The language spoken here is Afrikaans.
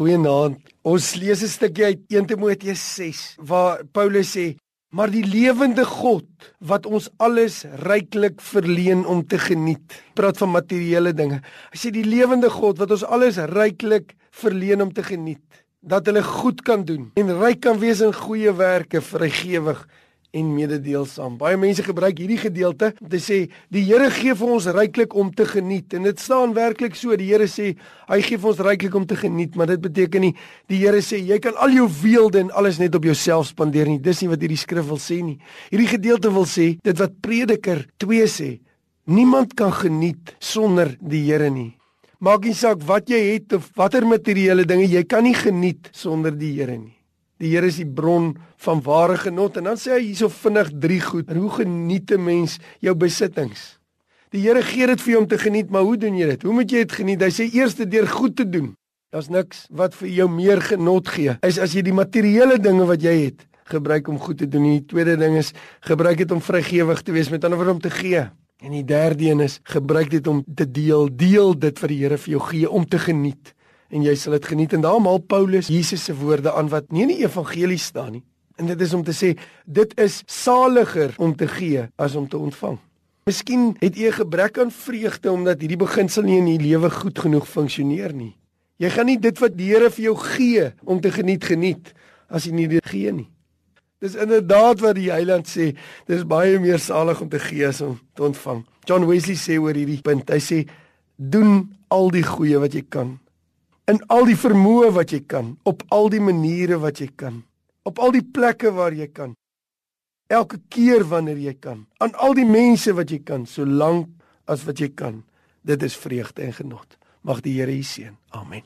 Goeienaand. Ons lees 'n stukkie uit 1 Timoteus 6 waar Paulus sê: "Maar die lewende God wat ons alles ryklik verleen om te geniet." Praat van materiële dinge. Hy sê die lewende God wat ons alles ryklik verleen om te geniet, dat hulle goed kan doen en ryk kan wees in goeie werke, vrygewig en mededeelsaam. Baie mense gebruik hierdie gedeelte om te sê die Here gee vir ons ryklik om te geniet en dit staan werklik so. Die Here sê hy gee vir ons ryklik om te geniet, maar dit beteken nie die Here sê jy kan al jou weelde en alles net op jouself spandeer nie. Dis nie wat hierdie skrif wil sê nie. Hierdie gedeelte wil sê dit wat Prediker 2 sê, niemand kan geniet sonder die Here nie. Maak nie saak wat jy het of watter materiële dinge, jy kan nie geniet sonder die Here nie. Die Here is die bron van ware genot en dan sê hy hierso vinnig drie goed. En hoe geniet 'n mens jou besittings? Die Here gee dit vir jou om te geniet, maar hoe doen jy dit? Hoe moet jy dit geniet? Hy sê eerste deur goed te doen. Daar's niks wat vir jou meer genot gee. Is as jy die materiële dinge wat jy het, gebruik om goed te doen. Die tweede ding is gebruik dit om vrygewig te wees, met ander woorde om te gee. En die derde een is gebruik dit om te deel. Deel dit wat die Here vir jou gee om te geniet en jy sal dit geniet en daarom haal Paulus Jesus se woorde aan wat nie in die evangelie staan nie. En dit is om te sê dit is saliger om te gee as om te ontvang. Miskien het jy 'n gebrek aan vreugde omdat hierdie beginsel nie in jou lewe goed genoeg funksioneer nie. Jy gaan nie dit wat die Here vir jou gee om te geniet geniet as jy nie dit gee nie. Dis inderdaad wat die Heiland sê, dis baie meer salig om te gee as om te ontvang. John Wesley sê oor hierdie punt, hy sê doen al die goeie wat jy kan in al die vermoë wat jy kan, op al die maniere wat jy kan, op al die plekke waar jy kan. Elke keer wanneer jy kan, aan al die mense wat jy kan, solank as wat jy kan. Dit is vreugde en genot. Mag die Here u seën. Amen.